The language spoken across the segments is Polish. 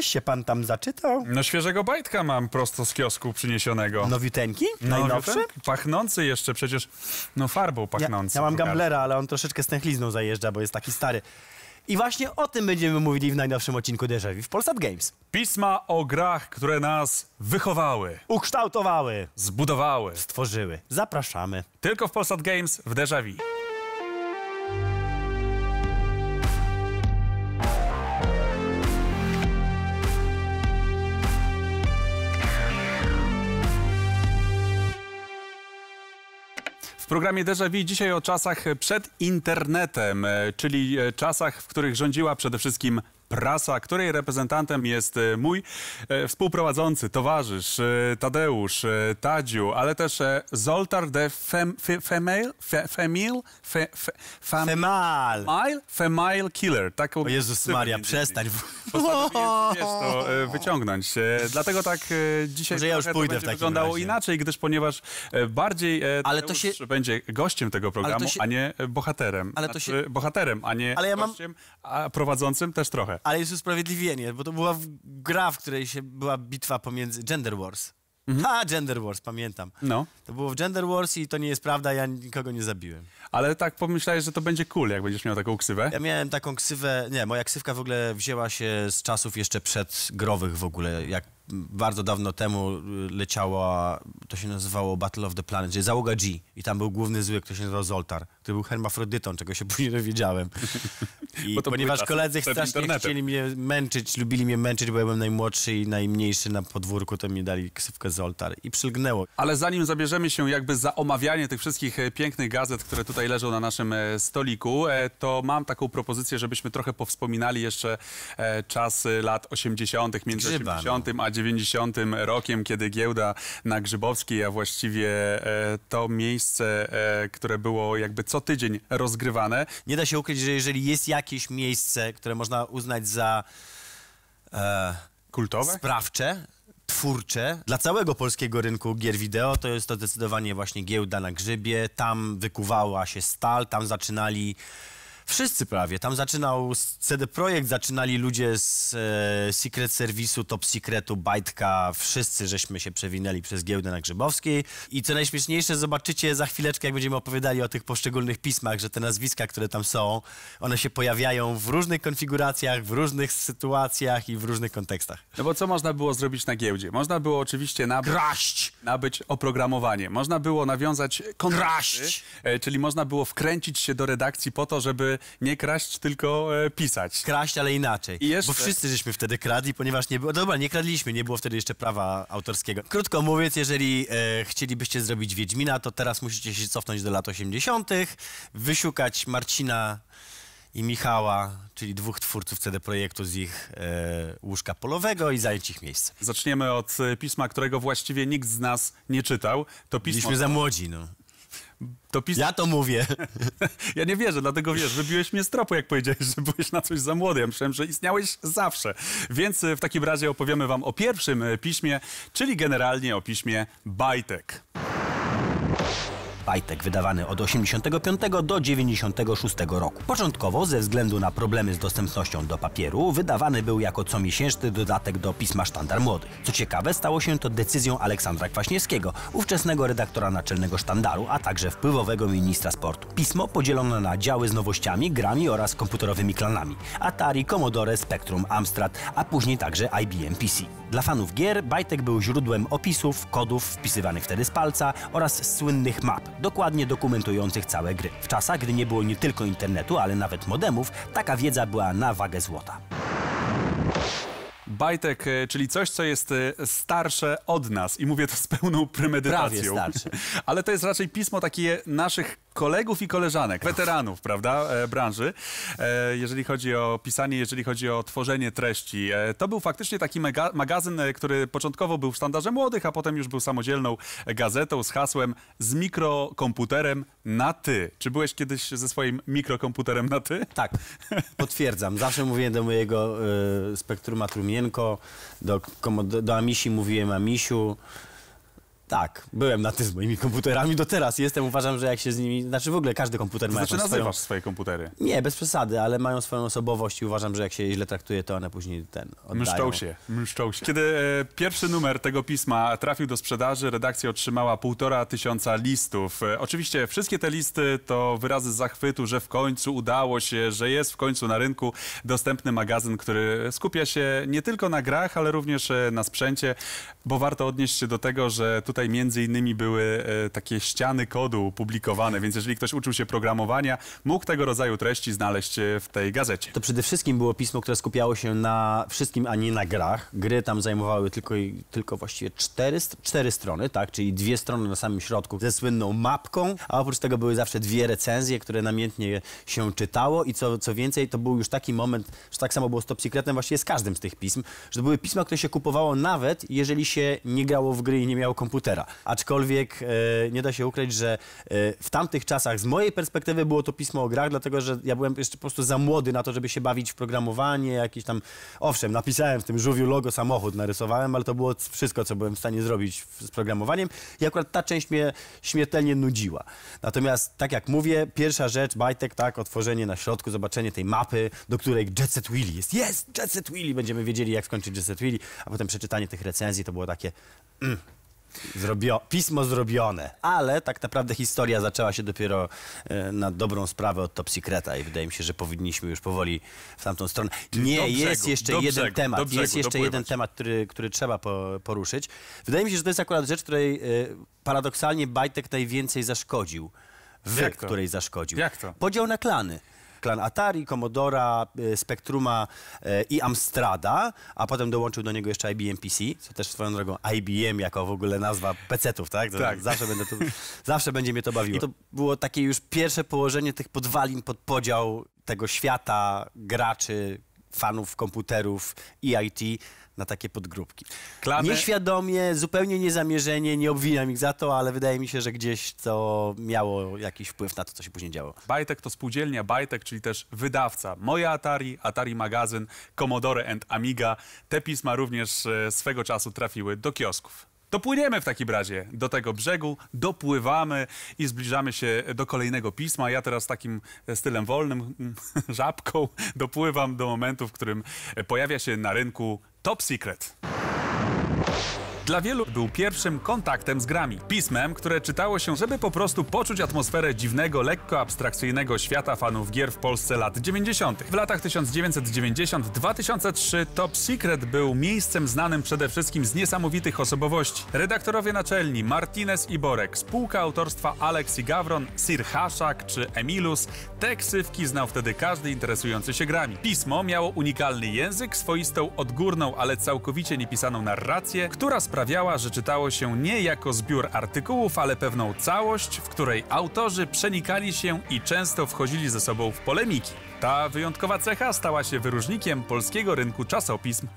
Coś się pan tam zaczytał? No świeżego bajtka mam prosto z kiosku przyniesionego. Nowiuteńki? No, Najnowszy? pan? Pachnący jeszcze przecież, no farbą Ja, pachnący. ja mam pokażę. gamblera, ale on troszeczkę stęchlizną zajeżdża, bo jest taki stary. I właśnie o tym będziemy mówili w najnowszym odcinku Vu w Polsat Games. Pisma o grach, które nas wychowały, Ukształtowały, zbudowały. stworzyły. Zapraszamy. Tylko w Polsat Games w Déjà programie Déjà Vu dzisiaj o czasach przed internetem, e, czyli e, czasach, w których rządziła przede wszystkim prasa, której reprezentantem jest e, mój współprowadzący, towarzysz Tadeusz, Tadziu, ale też Zoltar de Fem, fe, Female, fe, Femil, fe, fe, fam, Femal! Female Killer. Taką O Jezus Maria, przestań. Postanowiłem, wiesz, to e, wyciągnąć. Dlatego tak e, dzisiaj Może ja już pójdę w będzie takim wyglądało razie. inaczej, gdyż ponieważ e, bardziej Ale to się- będzie gościem tego programu, się- a nie bohaterem. Ale to Znaczy, bohaterem, a nie Ale ja mam- gościem, a prowadzącym też trochę. Ale jest usprawiedliwienie, bo to była w- gra, w której się była bitwa pomiędzy Gender Wars. Ha, Gender Wars, pamiętam. No. To było w Gender Wars i to nie jest prawda, ja nikogo nie zabiłem. Ale tak pomyślałeś, że to będzie cool, jak będziesz miał taką ksywę. Ja miałem taką ksywę, nie, moja ksywka w ogóle wzięła się z czasów jeszcze przedgrowych w ogóle, jak bardzo dawno temu y, leciała, to się nazywało Battle of the Planet, czyli załoga G i tam był główny zły, który się nazywał Zoltar, który był hermafrodytą, czego się później dowiedziałem. I Bo to ponieważ koledzy strasznie chcieli mnie męczyć, lubili mnie męczyć, bo ja byłem najmłodszy i najmniejszy na podwórku, to mi dali ksywkę Zoltar i przylgnęło. Ale zanim zabierzemy się jakby za omawianie tych wszystkich e, pięknych gazet, które tutaj leżą na naszym e, stoliku, e, to mam taką propozycję, żebyśmy trochę powspominali jeszcze czasy lat 80., między Grzyba, 80. a 90. rokiem, kiedy giełda na Grzybowskiej, a właściwie e, to miejsce, e, które było jakby co tydzień rozgrywane, Nie da się ukryć, że jeżeli jest jakieś miejsce, które można uznać za e, kultowe. sprawcze, twórcze dla całego polskiego rynku gier wideo, to jest to zdecydowanie właśnie giełda na grzybie. Tam wykuwała się stal, tam zaczynali wszyscy prawie. Tam zaczynał z CD Projekt, zaczynali ludzie z e, Secret Service'u, Top Secretu, Bajtka. Wszyscy żeśmy się przewinęli przez giełdę na Grzybowskiej. I co najśmieszniejsze, zobaczycie za chwileczkę, jak będziemy opowiadali o tych poszczególnych pismach, że te nazwiska, które tam są, one się pojawiają w różnych konfiguracjach, w różnych sytuacjach i w różnych kontekstach. No bo co można było zrobić na giełdzie? Można było oczywiście nabyć, Kraść! nabyć oprogramowanie. Można było nawiązać kontrakty, Kraść! e, czyli można było wkręcić się do redakcji po to, żeby nie kraść, tylko e, pisać. kraść, ale inaczej. I jeszcze- Bo wszyscy żeśmy wtedy kradli, ponieważ nie było. Dobra, nie kradliśmy, nie było wtedy jeszcze prawa autorskiego. Krótko mówiąc, jeżeli e, chcielibyście zrobić Wiedźmina, to teraz musicie się cofnąć do lat 80., wyszukać Marcina i Michała, czyli dwóch twórców CD Projektu z ich e, łóżka polowego i zająć ich miejsce. Zaczniemy od e, pisma, którego właściwie nikt z nas nie czytał. To pismo... Byliśmy za młodzi, no. Ja to mówię. Ja nie wierzę, dlatego wiesz, wybiłeś mnie z tropu, jak powiedziałeś, że byłeś na coś za młody. Ja myślałem, że istniałeś zawsze. Więc e, w takim razie opowiemy wam o pierwszym e, piśmie, czyli generalnie o piśmie Bajtek. Bajtek wydawany od 85 do 96 roku. Początkowo ze względu na problemy z dostępnością do papieru wydawany był jako comiesięczny dodatek do pisma Sztandar Młodych. Co ciekawe, stało się to decyzją Aleksandra Kwaśniewskiego, ówczesnego redaktora naczelnego Sztandaru, a także wpływowego ministra sportu. Pismo podzielono na działy z nowościami, grami oraz komputerowymi klanami. Atari, Commodore, Spectrum, Amstrad, a później także IBM PC. Dla fanów gier Bajtek był źródłem opisów, kodów wpisywanych wtedy z palca oraz słynnych map, dokładnie dokumentujących całe gry. W czasach, gdy nie było nie tylko internetu, ale nawet modemów, taka wiedza była na wagę złota. Bajtek, e, czyli coś, co jest e, starsze od nas i mówię to z pełną premedytacją. Prawie starsze. Ale to jest raczej pismo takie naszych kolegów i koleżanek, weteranów, prawda, e, branży. E, jeżeli chodzi o pisanie, jeżeli chodzi o tworzenie treści. E, to był faktycznie taki magazyn, który początkowo był w sztandarze młodych, a potem już był samodzielną gazetą z hasłem z mikrokomputerem na ty. Czy byłeś kiedyś ze swoim mikrokomputerem na ty? Tak, potwierdzam. Zawsze mówiłem do mojego y, spektruma trumienko, do, do Amisi mówiłem Amisiu. Tak, byłem na tym z moimi komputerami do teraz. Jestem, uważam, że jak się z nimi... Znaczy w ogóle każdy komputer To ma znaczy nazywasz swoją... swoje komputery. Nie, bez przesady, ale mają swoją osobowość i uważam, że jak się je źle traktuje, to one później ten oddają. Mszczą się, mszczą się. Kiedy e, pierwszy numer tego pisma trafił do sprzedaży, redakcja otrzymała półtora tysiąca listów. E, oczywiście wszystkie te listy to wyrazy zachwytu, że w końcu udało się, że jest w końcu na rynku dostępny magazyn, który skupia się nie tylko na grach, ale również e, na sprzęcie, bo warto odnieść się do tego, że tutaj między innymi były e, takie ściany kodu publikowane, więc jeżeli ktoś uczył się programowania, mógł tego rodzaju treści znaleźć e, w tej gazecie. To przede wszystkim było pismo, które skupiało się na wszystkim, a nie na grach. Gry tam zajmowały tylko, tylko właściwie cztery, cztery strony, tak? Czyli dwie strony na samym środku ze słynną mapką, a oprócz tego były zawsze dwie recenzje, które namiętnie się czytało i co, co więcej, to był już taki moment, że tak samo było z Top Secretem właściwie z każdym z tych pism, że to były pisma, które się kupowało nawet, jeżeli się nie grało w gry i nie miało komputera. Aczkolwiek e, nie da się ukryć, że e, w tamtych czasach z mojej perspektywy było to pismo o grach, dlatego że ja byłem jeszcze po prostu za młody na to, żeby się bawić w programowanie, jakieś tam... Owszem, napisałem w tym żółwiu logo samochód, narysowałem, ale to było wszystko, co byłem w stanie zrobić z programowaniem i akurat ta część mnie śmiertelnie nudziła. Natomiast, tak jak mówię, pierwsza rzecz, Bajtek, tak, otworzenie na środku, zobaczenie tej mapy, do której Jet Set Willy jest. Jest Jet Set Willy! Będziemy wiedzieli, jak skończyć Jet Set Willy, a potem przeczytanie tych recenzji to było takie... Mm, Zrobio pismo zrobione, ale tak naprawdę historia zaczęła się dopiero e, na dobrą sprawę od Top Secreta i wydaje mi się, że powinniśmy już powoli w tamtą stronę. Nie, do jest brzegu, jeszcze jeden brzegu, temat, brzegu jest jeszcze dopływać. jeden temat, który, który trzeba po, poruszyć. Wydaje mi się, że to jest akurat rzecz, której e, paradoksalnie Bajtek najwięcej zaszkodził. Wy, której zaszkodził. Jak to? Podział na klany. Klan Atari, Commodora, e, Spectruma e, i Amstrada, a potem dołączył do niego jeszcze IBM PC, co też swoją drogą IBM jako w ogóle nazwa PC-ów, tak? Tak. Zawsze, będę to, zawsze będzie mnie to bawiło. I to było takie już pierwsze położenie tych podwalin pod podział tego świata graczy, fanów komputerów i IT na takie podgrupki. Klany- Nieświadomie, zupełnie niezamierzenie, nie obwiniam ich za to, ale wydaje mi się, że gdzieś to miało jakiś wpływ na to, co się później działo. Bajtek to spółdzielnia Bajtek, czyli też wydawca. Moja Atari, Atari Magazyn, Commodore and Amiga. Te pisma również e, swego czasu trafiły do kiosków. Dopłyniemy w takim razie do tego brzegu, dopływamy i zbliżamy się do kolejnego pisma. Ja teraz takim stylem wolnym, żabką, dopływam do momentu, w którym pojawia się na rynku Top Secret. Dla wielu był pierwszym kontaktem z grami. Pismem, które czytało się, żeby po prostu poczuć atmosferę dziwnego, lekko abstrakcyjnego świata fanów gier w Polsce lat 90. W latach 1990-2003 Top Secret był miejscem znanym przede wszystkim z niesamowitych osobowości. Redaktorowie naczelni Martinez i Borek, spółka autorstwa Alex i Gawron, Sir Haszak czy Emilus, te ksywki znał wtedy każdy interesujący się grami. Pismo miało unikalny język, swoistą odgórną, ale całkowicie niepisaną narrację, która sprawiała, że czytało się nie jako zbiór artykułów, ale pewną całość, w której autorzy przenikali się i często wchodzili ze sobą w polemiki. Ta wyjątkowa cecha stała się wyróżnikiem polskiego rynku czasopism.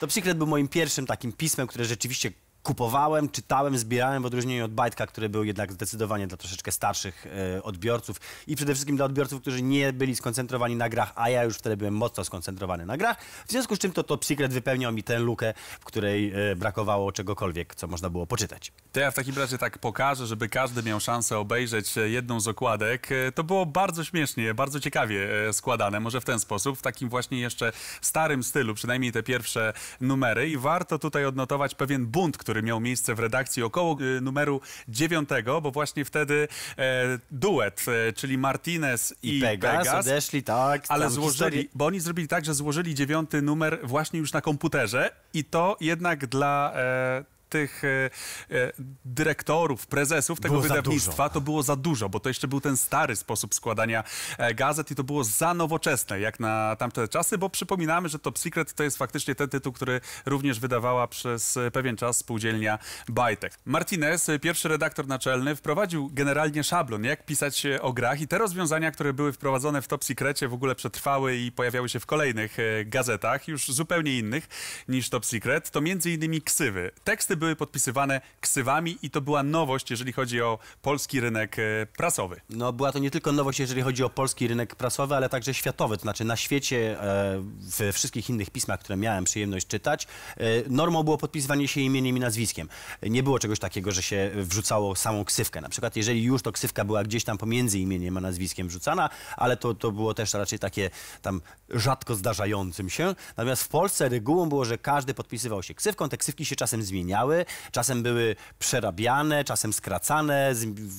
Top Secret był moim pierwszym takim pismem, które rzeczywiście kupowałem, czytałem, zbierałem w odróżnieniu od Bajtka, który był jednak zdecydowanie dla troszeczkę starszych e, odbiorców i przede wszystkim dla odbiorców, którzy nie byli skoncentrowani na grach, a ja już wtedy byłem mocno skoncentrowany na grach. W związku z czym to Top Secret wypełniał mi tę lukę, w której e, brakowało czegokolwiek, co można było poczytać. To ja w takim razie tak pokażę, żeby każdy miał szansę obejrzeć e, jedną z okładek. To było bardzo śmiesznie, bardzo ciekawie składane, może w ten sposób, w takim właśnie jeszcze starym stylu, przynajmniej te pierwsze numery i warto tutaj odnotować pewien bunt, który miał miejsce w redakcji około e, numeru dziewiątego, bo właśnie wtedy e, duet, e, czyli Martinez i, I Pegas, odeszli, tak. ale złożyli, historię- bo oni zrobili tak, że złożyli dziewiąty numer właśnie już na komputerze i to jednak dla e, tych e, e, dyrektorów, prezesów tego Było wydawnictwa to było za dużo, bo to jeszcze był ten stary sposób składania e, gazet i to było za nowoczesne jak na tamte czasy, bo przypominamy, że Top Secret to jest faktycznie ten tytuł, który również wydawała przez pewien czas spółdzielnia Bajtek. Martinez, pierwszy redaktor naczelny, wprowadził generalnie szablon, jak pisać o grach i te rozwiązania, które były wprowadzone w Top Secrecie w ogóle przetrwały i pojawiały się w kolejnych gazetach, już zupełnie innych niż Top Secret, to między innymi ksywy. Teksty były były podpisywane ksywami i to była nowość, jeżeli chodzi o polski rynek e, prasowy. No, była to nie tylko nowość, jeżeli chodzi o polski rynek prasowy, ale także światowy. To znaczy na świecie, e, we wszystkich innych pismach, które miałem przyjemność czytać, e, normą było podpisywanie się imieniem i nazwiskiem. Nie było czegoś takiego, że się wrzucało samą ksywkę. Na przykład, jeżeli już to ksywka była gdzieś tam pomiędzy imieniem a nazwiskiem wrzucana, ale to, to było też raczej takie tam rzadko zdarzającym się. Natomiast w Polsce regułą było, że każdy podpisywał się ksywką. Te ksywki się czasem zmieniały, czasem były przerabiane, czasem skracane,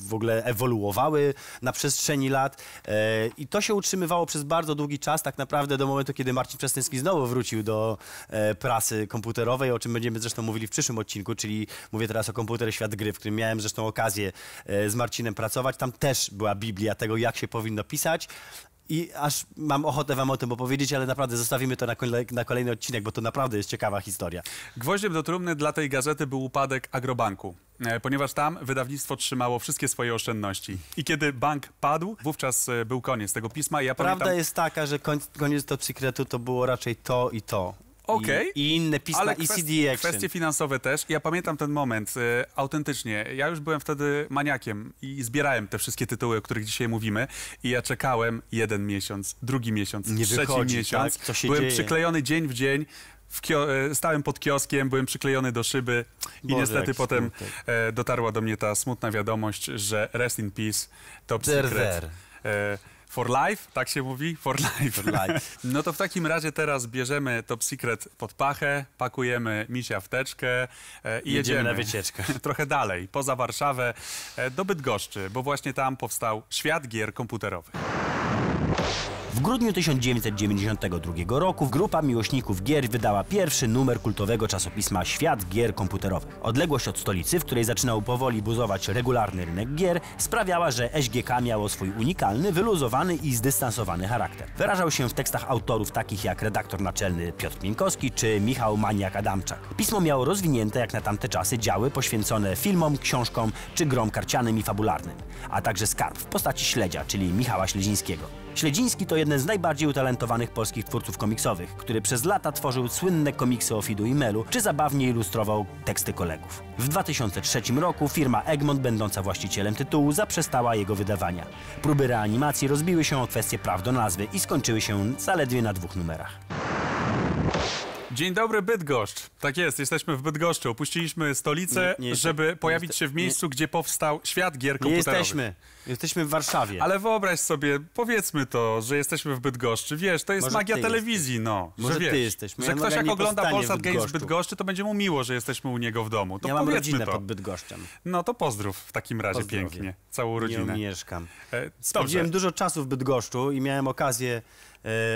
w ogóle ewoluowały na przestrzeni lat. E, I to się utrzymywało przez bardzo długi czas, tak naprawdę do momentu, kiedy Marcin Przestępski znowu wrócił do e, prasy komputerowej, o czym będziemy zresztą mówili w przyszłym odcinku, czyli mówię teraz o komputer Świat Gry, w którym miałem zresztą okazję e, z Marcinem pracować. Tam też była Biblia tego, jak się powinno pisać. I aż mam ochotę wam o tym opowiedzieć, ale naprawdę zostawimy to na, kolej, na kolejny odcinek, bo to naprawdę jest ciekawa historia. Gwoździem do trumny dla tej gazety był upadek Agrobanku, e, ponieważ tam wydawnictwo trzymało wszystkie swoje oszczędności. I kiedy bank padł, wówczas e, był koniec tego pisma. Ja Prawda pamiętam, jest taka, że koń, koniec Top Secretu to było raczej to i to. Okej. I, I inne pisma, ale i CD Action. kwestie finansowe też. Ja pamiętam ten moment e, autentycznie. Ja już byłem wtedy maniakiem i zbierałem te wszystkie tytuły, o których dzisiaj mówimy. I ja czekałem jeden miesiąc, drugi miesiąc, Nie trzeci wychodzi, miesiąc. tak? Co się byłem dzieje? przyklejony dzień w dzień. W e, stałem pod kioskiem, byłem przyklejony do szyby i Boże, niestety potem e, dotarła do mnie ta smutna wiadomość, że Rest in Peace, Top Der Secret. E, For life, tak się mówi? For life. For life. No to w takim razie teraz bierzemy Top Secret pod pachę, pakujemy misia w teczkę e, i Jedziemy jedziemy. na wycieczkę. Trochę dalej, poza Warszawę, e, do Bydgoszczy, bo właśnie tam powstał świat gier komputerowych. W grudniu 1992 roku grupa miłośników gier wydała pierwszy numer kultowego czasopisma Świat Gier Komputerowych. Odległość od stolicy, w której zaczynał powoli buzować regularny rynek gier, sprawiała, że SGK miało swój unikalny, wyluzowany i zdystansowany charakter. Wyrażał się w tekstach autorów takich jak redaktor naczelny Piotr Pienkowski czy Michał Maniak-Adamczak. Pismo miało rozwinięte jak na tamte czasy działy poświęcone filmom, książkom czy grom karcianym i fabularnym, a także skarb w postaci śledzia, czyli Michała Śledzińskiego. Śledziński to jeden z najbardziej utalentowanych polskich twórców komiksowych, który przez lata tworzył słynne komiksy o Fidu i Melu, czy zabawnie ilustrował teksty kolegów. W 2003 roku firma Egmont, będąca właścicielem tytułu, zaprzestała jego wydawania. Próby reanimacji rozbiły się o kwestię praw do nazwy i skończyły się zaledwie na dwóch numerach. Dzień dobry Bydgoszcz. Tak jest, jesteśmy w Bydgoszczy. Opuściliśmy stolicę, Nie- nie żeby nie pojawić się w miejscu, gdzie powstał świat gier Nie komputerowych. jesteśmy. Jesteśmy w Warszawie. Ale wyobraź sobie, powiedzmy to, że jesteśmy w Bydgoszczy. Wiesz, to jest Może magia ty telewizji, no. Może że ty wiesz, jesteś. Że Moja ktoś noga jak nie ogląda Polsat Games w. Bydgoszczy, to będzie mu miło, że jesteśmy u niego w domu. To ja mam rodzinę to. pod Bydgoszczem. No to pozdrów w takim razie pięknie. Całą Nie rodzinę. mieszkam. E. Spędziłem dużo czasu w Bydgoszczu i miałem okazję,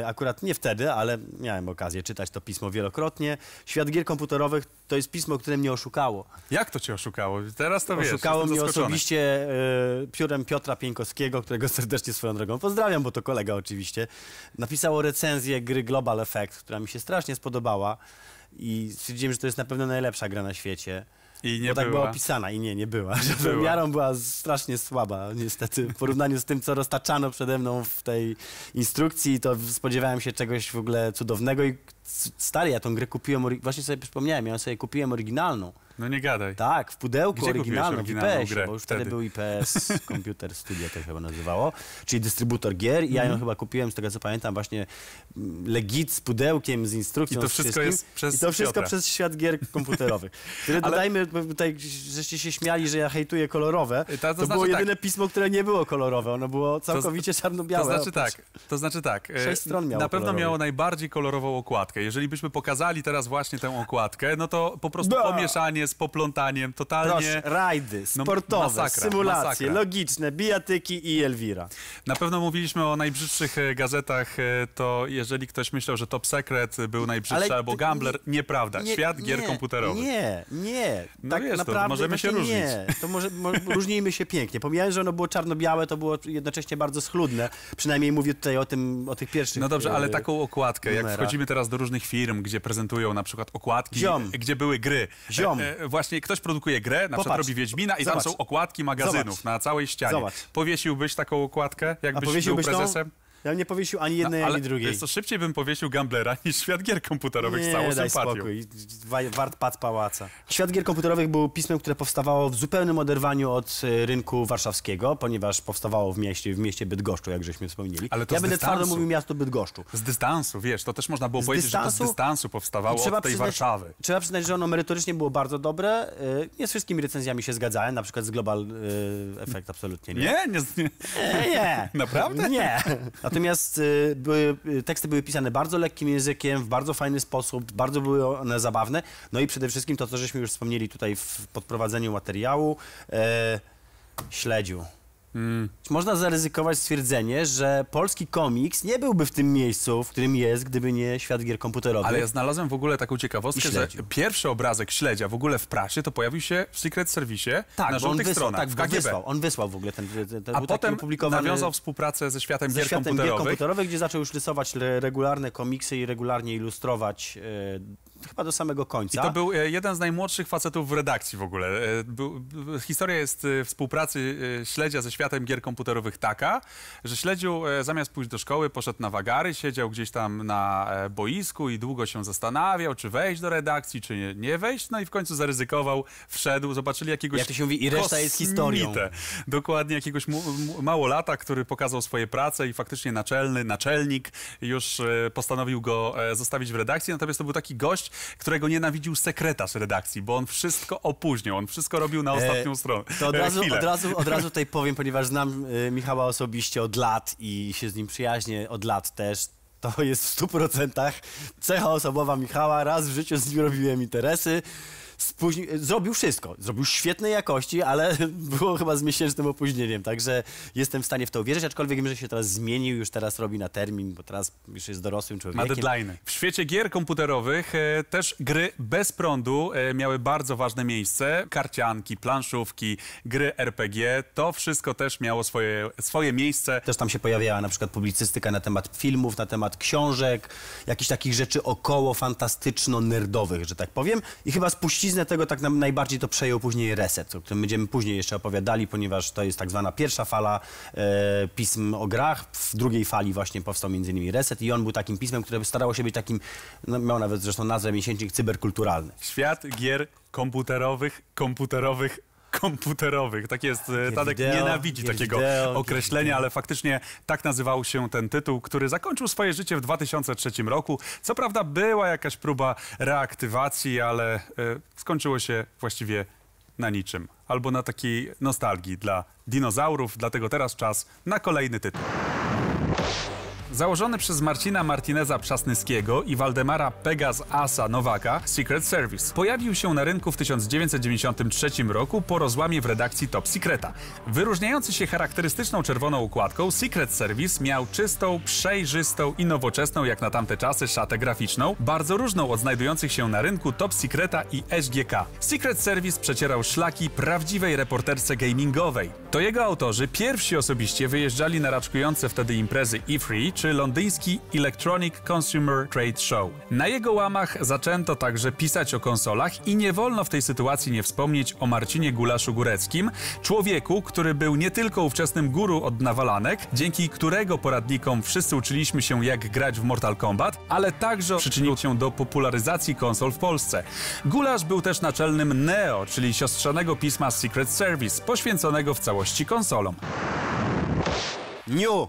akurat nie wtedy, ale miałem okazję czytać to pismo wielokrotnie. Świat gier komputerowych to jest pismo, które mnie oszukało. Jak to cię oszukało? Teraz to wiesz. oszukało mnie osobiście e, piórem Piotra Pieńkowskiego, którego serdecznie swoją drogą pozdrawiam, bo to kolega oczywiście. Napisało recenzję gry Global Effect, która mi się strasznie spodobała i stwierdziłem, że to jest na pewno najlepsza gra na świecie. I nie bo tak była była. opisana i nie, nie była. Że była. miarą była strasznie słaba, niestety. W porównaniu z tym, co roztaczano przede mną w tej instrukcji, to spodziewałem się czegoś w ogóle cudownego i stary, ja tą grę kupiłem, właśnie sobie przypomniałem, ja sobie kupiłem oryginalną. No nie gadaj. Tak, w pudełku Gdzie oryginalną, w grę bo już wtedy wtedy? był IPS Computer Studio, to się chyba nazywało, czyli dystrybutor gier i ja Mhm. ją chyba kupiłem, z tego co pamiętam, właśnie mm, legit z pudełkiem, z instrukcją, I to wszystko jest przez I to wszystko Piotra. przez świat gier komputerowych. Które Ale- dodajmy, tutaj żeście się śmiali, że ja hejtuję kolorowe, To- to, to znaczy było tak. jedyne pismo, które nie było kolorowe, ono było całkowicie czarno-białe. To znaczy tak, to znaczy tak. e, Sześć stron miało Na pewno kolorowych. miało najbardziej kolorową okładkę. Jeżeli byśmy pokazali teraz właśnie tę okładkę, no to po prostu Da! pomieszanie z poplątaniem, totalnie. Proszę, rajdy, No, sportowe, masakra, symulacje, masakra. logiczne, bijatyki i Elwira. Na pewno mówiliśmy o najbrzydszych e, gazetach, e, to jeżeli ktoś myślał, że Top Secret był najbrzydszy Ale albo Gambler, nieprawda. Nie, Świat gier nie, komputerowych. Nie, nie. No tak wiesz, to naprawdę możemy się różnić. Nie, to może, mo, różnijmy się pięknie. Pomijając, że ono było czarno-białe, to było jednocześnie bardzo schludne. Przynajmniej mówię tutaj o tym, o tych pierwszych No dobrze, ale e, taką okładkę, jak numerach. wchodzimy teraz do różnych firm, gdzie prezentują na przykład okładki, Ziom. gdzie były gry. Ziom. E, właśnie ktoś produkuje grę, na przykład Popatrz. robi Wiedźmina i Zobacz. tam są okładki magazynów Zobacz. na całej ścianie. Powiesiłbyś taką okładkę, jakbyś był powiesiłbyś tą? prezesem? Ja bym nie powiesił ani jednej, No, ale ani drugiej. Jest to szybciej bym powiesił Gamblera niż świat gier komputerowych z Nie, całą daj sympatią. spokój. Wa- Wart pac pałaca. Świat gier komputerowych był pismem, które powstawało w zupełnym oderwaniu od e, rynku warszawskiego, ponieważ powstawało w mieście, w mieście Bydgoszczu, jak żeśmy wspomnieli. Ale to ja z będę twardo dystansu. mówił miasto Bydgoszczu. Z dystansu, wiesz, to też można było Z powiedzieć, że to dystansu- z dystansu powstawało od tej Warszawy. trzeba przyznać, że ono merytorycznie było bardzo dobre. Y, Nie z wszystkimi recenzjami się zgadzałem, na przykład z Global y, Effect absolutnie nie. Nie, nie, nie. Nie, nie. Naprawdę? Nie. Natomiast y, były, y, teksty były pisane bardzo lekkim językiem, w bardzo fajny sposób, bardzo były one zabawne. No i przede wszystkim to, co żeśmy już wspomnieli tutaj w podprowadzeniu materiału, e, śledziu. Mm. Można zaryzykować stwierdzenie, że polski komiks nie byłby w tym miejscu, w którym jest, gdyby nie świat gier komputerowych. Ale ja znalazłem w ogóle taką ciekawostkę, że pierwszy obrazek śledzia w ogóle w prasie to pojawił się w Secret Service tak, na on żółtych wysłał, stronach, tak, w KGB. wysłał, on wysłał w ogóle ten, ten, ten A potem nawiązał współpracę ze światem ze gier światem gier komputerowych. komputerowych, gdzie zaczął już rysować re- regularne komiksy i regularnie ilustrować e, chyba do samego I końca. to był e, jeden z najmłodszych facetów w redakcji w ogóle. E, Był, b- historia jest e, współpracy e, Śledzia ze światem gier komputerowych taka, że Śledziu e, zamiast pójść do szkoły poszedł na wagary, siedział gdzieś tam na e, boisku i długo się zastanawiał, czy wejść do redakcji, czy nie, nie wejść. No i w końcu zaryzykował, wszedł, zobaczyli jakiegoś Jak to się mówi, i reszta jest historią. Dokładnie, jakiegoś mu, małolata, który pokazał swoje prace i faktycznie naczelny, naczelnik już e, postanowił go e, zostawić w redakcji, natomiast to był taki gość, którego nienawidził sekretarz redakcji, bo on wszystko opóźnił, on wszystko robił na ostatnią E, stronę. To od e, razu, chwilę. od, razu, od razu tutaj powiem, ponieważ znam e, Michała osobiście od lat i się z nim przyjaźnię od lat też. To jest w stu procentach cecha osobowa Michała. Raz w życiu z nim robiłem interesy. Spóźni... Zrobił wszystko. Zrobił świetnej jakości, ale było chyba z miesięcznym opóźnieniem, także jestem w stanie w to uwierzyć, aczkolwiek wiem, że się teraz zmienił, już teraz robi na termin, bo teraz już jest dorosłym Ma człowiekiem. deadline. W świecie gier komputerowych e, też gry bez prądu e, miały bardzo ważne miejsce. Karcianki, planszówki, gry RPG, to wszystko też miało swoje, swoje miejsce. Też tam się pojawiała na przykład publicystyka na temat filmów, na temat książek, jakichś takich rzeczy około fantastyczno-nerdowych, że tak powiem. I chyba spuściznę tego tak najbardziej to przejął później Reset, o którym będziemy później jeszcze opowiadali, ponieważ to jest tak zwana pierwsza fala e, pism o grach. W drugiej fali właśnie powstał między innymi Reset i on był takim pismem, które starało się być takim, no, miał nawet zresztą nazwę miesięcznik cyberkulturalny. Świat gier komputerowych, komputerowych, komputerowych. Tak jest, e, Tadek wideo, nienawidzi gier takiego wideo, określenia, ale faktycznie tak nazywał się ten tytuł, który zakończył swoje życie w 2003 roku. Co prawda była jakaś próba reaktywacji, ale e, skończyło się właściwie na niczym. Albo na takiej nostalgii dla dinozaurów, dlatego teraz czas na kolejny tytuł. Założony przez Marcina Martineza Przasnyskiego i Waldemara Pegas Asa Nowaka, Secret Service pojawił się na rynku w 1993 roku po rozłamie w redakcji Top Secreta. Wyróżniający się charakterystyczną czerwoną układką, Secret Service miał czystą, przejrzystą i nowoczesną jak na tamte czasy szatę graficzną, bardzo różną od znajdujących się na rynku Top Secreta i SGK. Secret Service przecierał szlaki prawdziwej reporterce gamingowej. To jego autorzy pierwsi osobiście wyjeżdżali na raczkujące wtedy imprezy E3 czy londyński Electronic Consumer Trade Show. Na jego łamach zaczęto także pisać o konsolach i nie wolno w tej sytuacji nie wspomnieć o Marcinie Gulaszu-Góreckim, człowieku, który był nie tylko ówczesnym guru od nawalanek, dzięki którego poradnikom wszyscy uczyliśmy się jak grać w Mortal Kombat, ale także przyczynił się do popularyzacji konsol w Polsce. Gulasz był też naczelnym NEO, czyli siostrzanego pisma Secret Service, poświęconego w całości konsolom. New!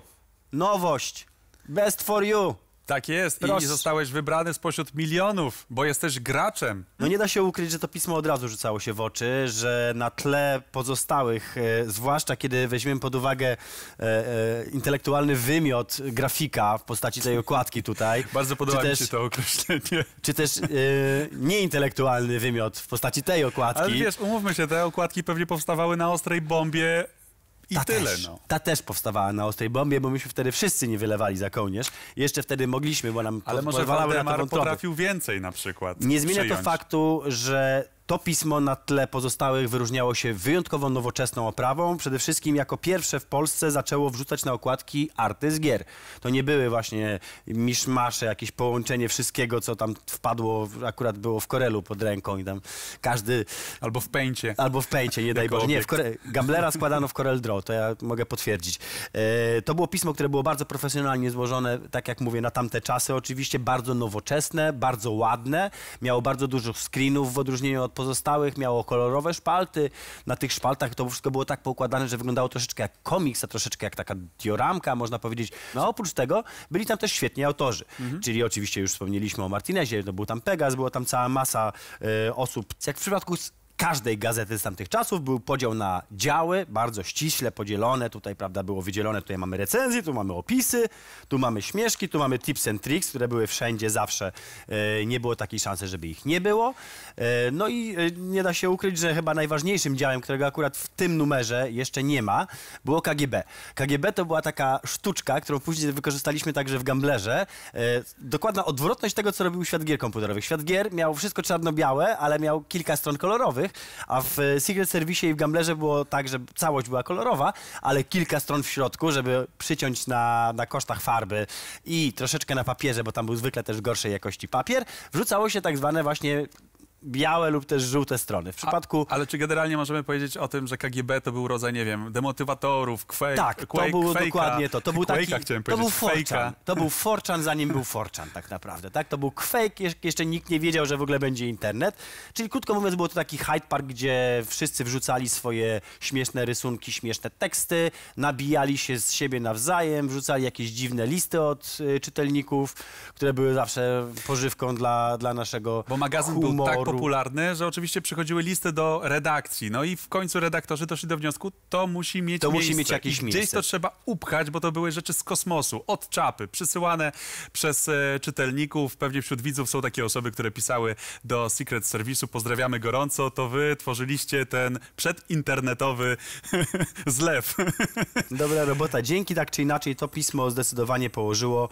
Nowość! Best for you! Tak jest Proszę. i zostałeś wybrany spośród milionów, bo jesteś graczem. No nie da się ukryć, że to pismo od razu rzucało się w oczy, że na tle pozostałych, e, zwłaszcza kiedy weźmiemy pod uwagę e, e, intelektualny wymiot grafika w postaci tej okładki tutaj. Bardzo podoba mi się to określenie. Czy też e, nieintelektualny wymiot w postaci tej okładki. Ale wiesz, umówmy się, te okładki pewnie powstawały na ostrej bombie i ta tyle, też, no. Ta też powstawała na ostrej bombie, bo myśmy wtedy wszyscy nie wylewali za kołnierz. Jeszcze wtedy mogliśmy, bo nam Ale może na to Waldemar wątroby. potrafił więcej na przykład Nie zmienia to przyjąć. faktu, że To pismo na tle pozostałych wyróżniało się wyjątkowo nowoczesną oprawą. Przede wszystkim jako pierwsze w Polsce zaczęło wrzucać na okładki arty z gier. To nie były właśnie miszmasze, jakieś połączenie wszystkiego, co tam wpadło, akurat było w Corelu pod ręką i tam każdy... Albo w pęcie. Albo w pęcie, nie daj Boże. Nie, w. Core... Gamblera składano w Corel Draw, to ja mogę potwierdzić. E, to było pismo, które było bardzo profesjonalnie złożone, tak jak mówię, na tamte czasy. Oczywiście bardzo nowoczesne, bardzo ładne. Miało bardzo dużo screenów w odróżnieniu od pozostałych. Miało kolorowe szpalty. Na tych szpaltach to wszystko było tak poukładane, że wyglądało troszeczkę jak komiks, a troszeczkę jak taka dioramka, można powiedzieć. No oprócz tego byli tam też świetni autorzy. Czyli oczywiście już wspomnieliśmy o Martinezie, to był tam Pegas, była tam cała masa e, osób. Jak w przypadku każdej gazety z tamtych czasów był podział na działy, bardzo ściśle podzielone. Tutaj, prawda, było wydzielone, tutaj mamy recenzje, tu mamy opisy, tu mamy śmieszki, tu mamy tips and tricks, które były wszędzie zawsze. E, nie było takiej szansy, żeby ich nie było. E, no i e, nie da się ukryć, że chyba najważniejszym działem, którego akurat w tym numerze jeszcze nie ma, było KGB. KGB to była taka sztuczka, którą później wykorzystaliśmy także w Gamblerze. Dokładna odwrotność tego, co robił świat gier komputerowych. Świat gier miał wszystko czarno-białe, ale miał kilka stron kolorowych, a w e, Secret Service i w Gamblerze było tak, że całość była kolorowa, ale kilka stron w środku, żeby przyciąć na, na kosztach farby i troszeczkę na papierze, bo tam był zwykle też gorszej jakości papier, wrzucało się tak zwane właśnie białe lub też żółte strony. W przypadku... Ale czy generalnie możemy powiedzieć o tym, że KGB to był rodzaj, nie wiem, demotywatorów, Quake, Tak, Quake, to było dokładnie to. To był taki, Quake'a chciałem to był Forchan. To był Forchan, zanim był Forchan tak naprawdę, tak? To był Quake, jeszcze nikt nie wiedział, że w ogóle będzie internet. Czyli krótko mówiąc, było to taki Hyde Park, gdzie wszyscy wrzucali swoje śmieszne rysunki, śmieszne teksty, nabijali się z siebie nawzajem, wrzucali jakieś dziwne listy od y, czytelników, które były zawsze pożywką dla, dla naszego Bo magazyn humoru. był tak popularny, że oczywiście przychodziły listy do redakcji. No i w końcu redaktorzy doszli do wniosku, to musi mieć To miejsce. musi mieć jakieś I gdzieś miejsce. to trzeba upchać, bo to były rzeczy z kosmosu, od czapy, przysyłane przez e, czytelników. Pewnie wśród widzów są takie osoby, które pisały do Secret Service'u. Pozdrawiamy gorąco, to wy tworzyliście ten przedinternetowy zlew. Dobra robota. Dzięki tak czy inaczej to pismo zdecydowanie położyło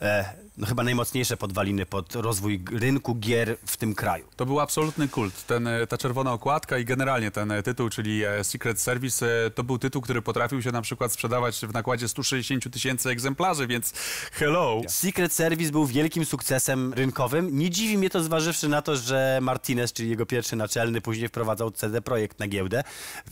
e, no chyba najmocniejsze podwaliny pod rozwój rynku gier w tym kraju. To był absolutny kult. Ten, e, ta czerwona okładka i generalnie ten e, tytuł, czyli e, Secret Service, to był tytuł, który potrafił się na przykład sprzedawać w nakładzie 160 tysięcy egzemplarzy, więc hello. Secret Service był wielkim sukcesem rynkowym. Nie dziwi mnie to zważywszy na to, że Martinez, czyli jego pierwszy naczelny, później wprowadzał CD Projekt na giełdę,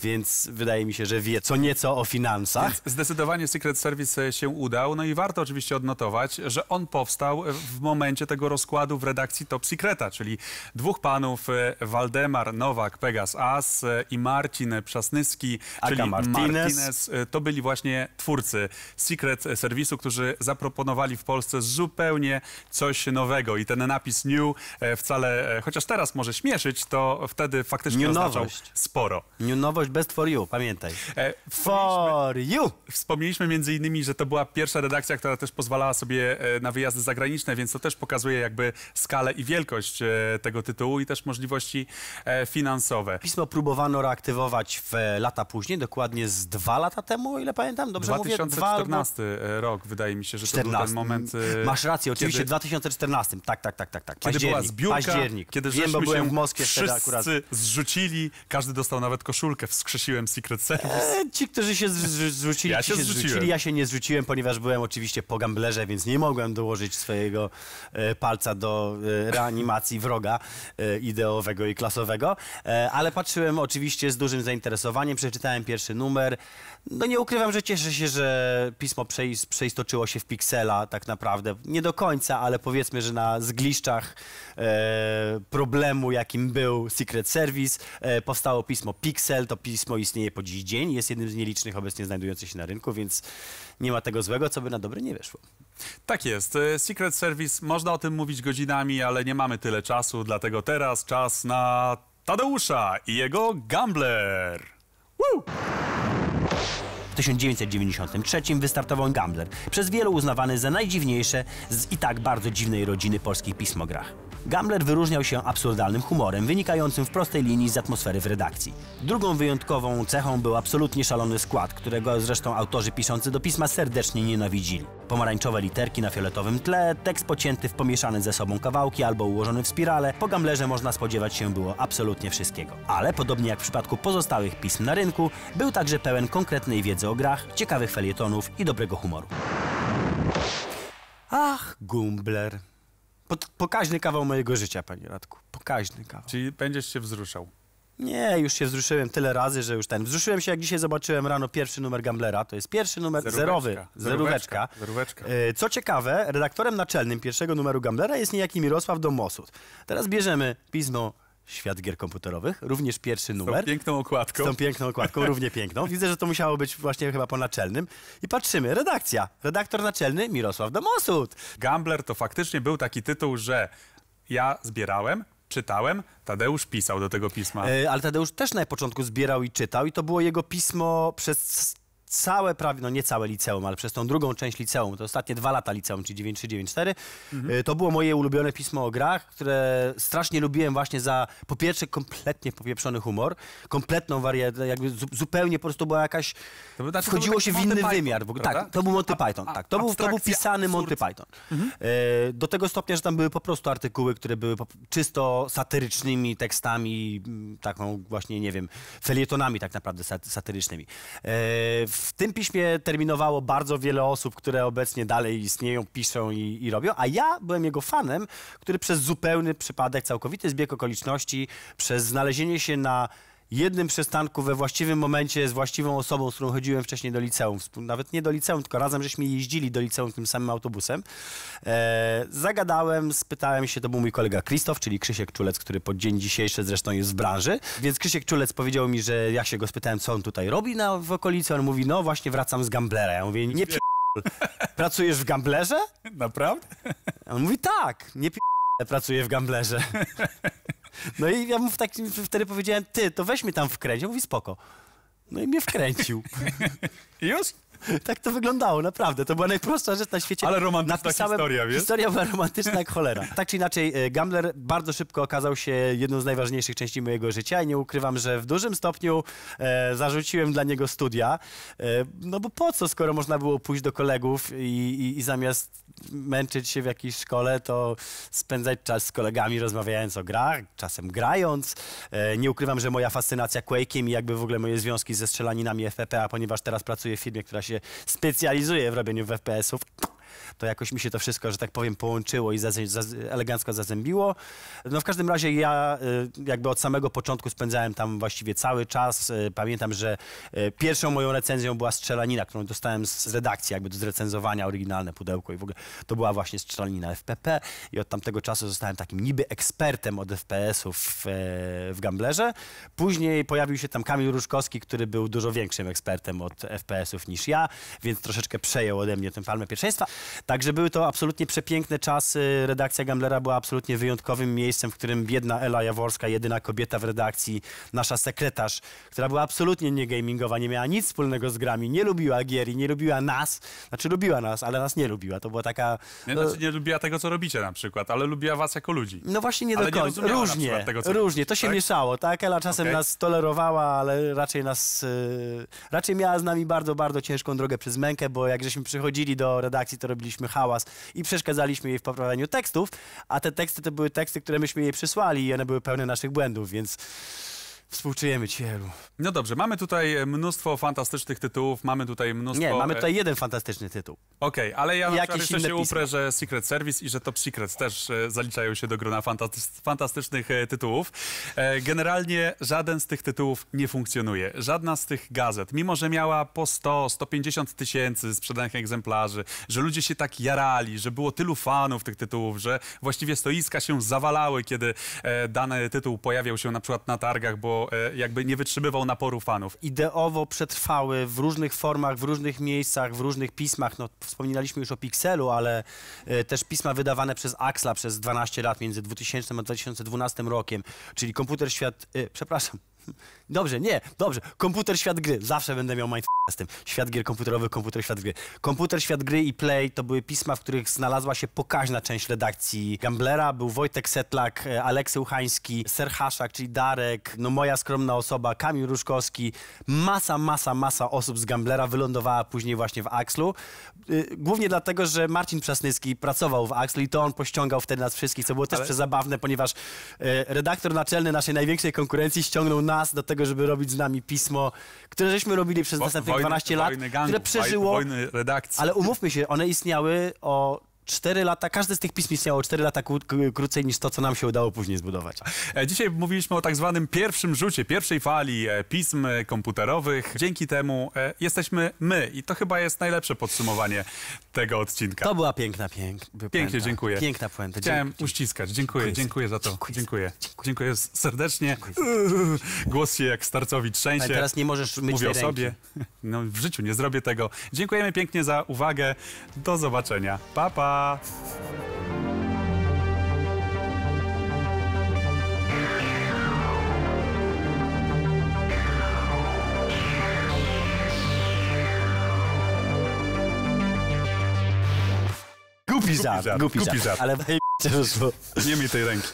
więc wydaje mi się, że wie co nieco o finansach. Więc zdecydowanie Secret Service się udał. No i warto oczywiście odnotować, że on powstał e, w momencie tego rozkładu w redakcji Top Secreta, czyli dwóch panów, e, Waldemar Nowak, Pegas As e, i Marcin Przasnyski, Aka czyli Martinez. Martinez. E, To byli właśnie twórcy Secret Service'u, którzy zaproponowali w Polsce zupełnie coś nowego. I ten napis New wcale, chociaż teraz może śmieszyć, to wtedy faktycznie New oznaczał nowość. sporo. New nowość best for you, pamiętaj. E, For you! Wspomnieliśmy między innymi, że to była pierwsza redakcja, która też pozwalała sobie na wyjazdy zagraniczne, więc to też pokazuje jakby skalę i wielkość e, tego tytułu i też możliwości e, finansowe. Pismo próbowano reaktywować w e, lata później, dokładnie z dwa lata temu, o ile pamiętam, dobrze mówię? Dwa albo 2014 rok, wydaje mi się, że to był 14. ten moment. Masz rację, oczywiście kiedy- w 2014. Tak, tak, tak, tak. tak. Kiedy była zbiórka, Październik. kiedy Wiem, bo byłem się w Moskwie wszyscy wtedy akurat. zrzucili, każdy dostał nawet koszulkę, wskrzesiłem Secret Service. E, Ci, którzy się zrzucili, Ja się się zrzuciłem. zrzucili, ja się nie zrzuciłem, ponieważ byłem oczywiście po gamblerze, więc nie mogłem dołożyć swojego e, palca do e, reanimacji wroga e, ideowego i klasowego, ale patrzyłem oczywiście z dużym zainteresowaniem, przeczytałem pierwszy numer. No nie ukrywam, że cieszę się, że pismo przeis- przeistoczyło się w piksela tak naprawdę. Nie do końca, ale powiedzmy, że na zgliszczach problemu, jakim był Secret Service, powstało pismo Pixel. To pismo istnieje po dziś dzień, jest jednym z nielicznych obecnie znajdujących się na rynku, więc nie ma tego złego, co by na dobre nie wyszło. Tak jest. E, Secret Service, można o tym mówić godzinami, ale nie mamy tyle czasu, dlatego teraz czas na Tadeusza i jego Gambler. W 1993 wystartował Gambler, przez wielu uznawany za najdziwniejsze z i tak bardzo dziwnej rodziny polskich pismograch. Gambler wyróżniał się absurdalnym humorem, wynikającym w prostej linii z atmosfery w redakcji. Drugą wyjątkową cechą był absolutnie szalony skład, którego zresztą autorzy piszący do pisma serdecznie nienawidzili. Pomarańczowe literki na fioletowym tle, tekst pocięty w pomieszane ze sobą kawałki albo ułożony w spirale. Po Gamblerze można spodziewać się było absolutnie wszystkiego. Ale podobnie jak w przypadku pozostałych pism na rynku, był także pełen konkretnej wiedzy o grach, ciekawych felietonów i dobrego humoru. Ach, Gumbler. Po, pokaźny kawał mojego życia, panie Radku. Pokaźny kawał. Czyli będziesz się wzruszał. Nie, już się wzruszyłem tyle razy, że już ten. Wzruszyłem się, jak dzisiaj zobaczyłem rano pierwszy numer Gamblera. To jest pierwszy numer Zeróweczka. zerowy, Zeróweczka. zeróweczka. Zeróweczka. E, Co ciekawe, redaktorem naczelnym pierwszego numeru Gamblera jest niejaki Mirosław Domosud. Teraz bierzemy pismo Świat Gier Komputerowych, również pierwszy Tą numer. piękną okładką. Z tą piękną okładką, równie piękną. Widzę, że to musiało być właśnie chyba po naczelnym. I patrzymy, redakcja. Redaktor naczelny Mirosław Domosud. Gambler to faktycznie był taki tytuł, że ja zbierałem, czytałem, Tadeusz pisał do tego pisma. E, Ale Tadeusz też na początku zbierał i czytał i to było jego pismo przez całe prawie, no nie całe liceum, ale przez tą drugą część liceum, to ostatnie dwa lata liceum, czyli 9394, e, to było moje ulubione pismo o grach, które strasznie lubiłem właśnie za, po pierwsze, kompletnie popieprzony humor, kompletną wariatę, jakby zu, zupełnie po prostu była jakaś, To znaczy, wchodziło się w inny Monty Python, wymiar. W ogóle. prawda? Tak, to był Monty Python, a- tak. To był, to był pisany Monty absurd. Python. E, do tego stopnia, że tam były po prostu artykuły, które były czysto satyrycznymi tekstami, taką właśnie, nie wiem, felietonami tak naprawdę sat- satyrycznymi. E, w tym piśmie terminowało bardzo wiele osób, które obecnie dalej istnieją, piszą i, i robią, a ja byłem jego fanem, który przez zupełny przypadek, całkowity zbieg okoliczności, przez znalezienie się na jednym przystanku we właściwym momencie z właściwą osobą, z którą chodziłem wcześniej do liceum. Nawet nie do liceum, tylko razem żeśmy jeździli do liceum tym samym autobusem. E, zagadałem, spytałem się, to był mój kolega Krzysztof, czyli Krzysiek Czulec, który po dzień dzisiejszy zresztą jest w branży. Więc Krzysiek Czulec powiedział mi, że jak się go spytałem, co on tutaj robi na, w okolicy, on mówi, no właśnie wracam z Gamblera. Ja mówię, nie pi... Pracujesz w Gamblerze? Naprawdę? On mówi, tak, nie pi... pracuję w Gamblerze. No i ja mu w takim, wtedy powiedziałem, ty, to weź mnie tam wkręć. On mówi, spoko. No i mnie wkręcił. Już? tak to wyglądało, naprawdę. To była najprostsza rzecz na świecie. Ale romantyczna historia, wiesz? Historia była romantyczna jak cholera. Tak czy inaczej, e, Gambler bardzo szybko okazał się jedną z najważniejszych części mojego życia i nie ukrywam, że w dużym stopniu e, zarzuciłem dla niego studia. E, no bo po co, skoro można było pójść do kolegów i, i, i zamiast męczyć się w jakiejś szkole, to spędzać czas z kolegami, rozmawiając o grach, czasem grając. E, nie ukrywam, że moja fascynacja Quake'iem i jakby w ogóle moje związki ze strzelaninami FPP, a ponieważ teraz pracuję w firmie, która się specjalizuje w robieniu FPS-ów, to jakoś mi się to wszystko, że tak powiem, połączyło i zaz, elegancko zazębiło. No w każdym razie ja y, jakby od samego początku spędzałem tam właściwie cały czas. Y, Pamiętam, że y, pierwszą moją recenzją była strzelanina, którą dostałem z z redakcji, jakby do zrecenzowania, oryginalne pudełko i w ogóle to była właśnie strzelanina FPP i od tamtego czasu zostałem takim niby ekspertem od FPS-ów w, e, w Gamblerze. Później pojawił się tam Kamil Różkowski, który był dużo większym ekspertem od FPS-ów niż ja, więc troszeczkę przejął ode mnie tę palmę pierwszeństwa. Także były to absolutnie przepiękne czasy. Redakcja Gamblera była absolutnie wyjątkowym miejscem, w którym biedna Ela Jaworska, jedyna kobieta w redakcji, nasza sekretarz, która była absolutnie nie gamingowa, nie miała nic wspólnego z grami, nie lubiła gier i nie lubiła nas. Znaczy lubiła nas, ale nas nie lubiła. To była taka... Nie, no, znaczy nie lubiła tego, co robicie na przykład, ale lubiła was jako ludzi. no właśnie nie Ale do nie końca. na różnie, tego, co różnie. To się tak? mieszało, tak? Ela czasem Okej. nas tolerowała, ale raczej nas... Yy, raczej miała z nami bardzo, bardzo ciężką drogę przez mękę, bo jak żeśmy przychodzili do redakcji, to robiliśmy hałas i przeszkadzaliśmy jej w poprawianiu tekstów, a te teksty to były teksty, które myśmy jej przysłali i one były pełne naszych błędów, więc współczujemy ci, Elu. No dobrze, mamy tutaj mnóstwo fantastycznych tytułów, mamy tutaj mnóstwo... Nie, mamy tutaj jeden fantastyczny tytuł. Okej, ale ja na przykład jeszcze się pisma. uprę, że Secret Service i że Top Secrets też e, zaliczają się do grona fantasty- fantastycznych e, tytułów. E, generalnie żaden z tych tytułów nie funkcjonuje. Żadna z tych gazet, mimo że miała po 100, 150 tysięcy sprzedanych egzemplarzy, że ludzie się tak jarali, że było tylu fanów tych tytułów, że właściwie stoiska się zawalały, kiedy dany tytuł pojawiał się na przykład na targach, bo e, jakby nie wytrzymywał naporu fanów. ideowo przetrwały w różnych formach, w różnych miejscach, w różnych pismach. No, wspominaliśmy już o Pixelu, ale e, też pisma wydawane przez Axla przez 12 lat między 2000 a 2012 rokiem, czyli komputer świat, e, przepraszam, Dobrze, nie, dobrze. Komputer, świat gry. Zawsze będę miał mind z tym. Świat gier komputerowy, komputer, świat gry. Komputer, świat gry i Play to były pisma, w których znalazła się pokaźna część redakcji Gamblera. Był Wojtek Setlak, e, Aleksy Uchański, Ser Haszak, czyli Darek, no moja skromna osoba, Kamil Różkowski. Masa, masa, masa osób z Gamblera wylądowała później właśnie w Axlu. Y, Głównie dlatego, że Marcin Przasnycki pracował w Axlu i to on pościągał wtedy nas wszystkich, co było też Ale- przezabawne, ponieważ e, redaktor naczelny naszej największej konkurencji ściągnął nas do tego, żeby robić z nami pismo, które żeśmy robili przez Wo- następnych wojny- 12 lat, wojny gangów, które przeżyło, Wojny redakcji. ale umówmy się, one istniały o 4 lata, każde z tych pism istniało o 4 lata krócej niż to, co nam się udało później zbudować. E, Dzisiaj mówiliśmy o tak zwanym pierwszym rzucie, pierwszej fali e, pism e, komputerowych. Dzięki temu jesteśmy my i to chyba jest najlepsze podsumowanie tego odcinka. To była piękna, pięk, Pięknie, puenta. dziękuję. Piękna puenta. Chciałem Dzięki. uściskać. Dziękuję, Dziękuję. dziękuję za to. Dziękuję. Dziękuję. Dziękuję. Dziękuję serdecznie. Głos się jak starcowi trzęsie. A teraz nie możesz myć Mówię o sobie. No, w życiu nie zrobię tego. Dziękujemy pięknie za uwagę. Do zobaczenia. Pa, pa. Żart, głupi głupi żart. żart. Ale wyjście wyszło. Nie miej tej ręki.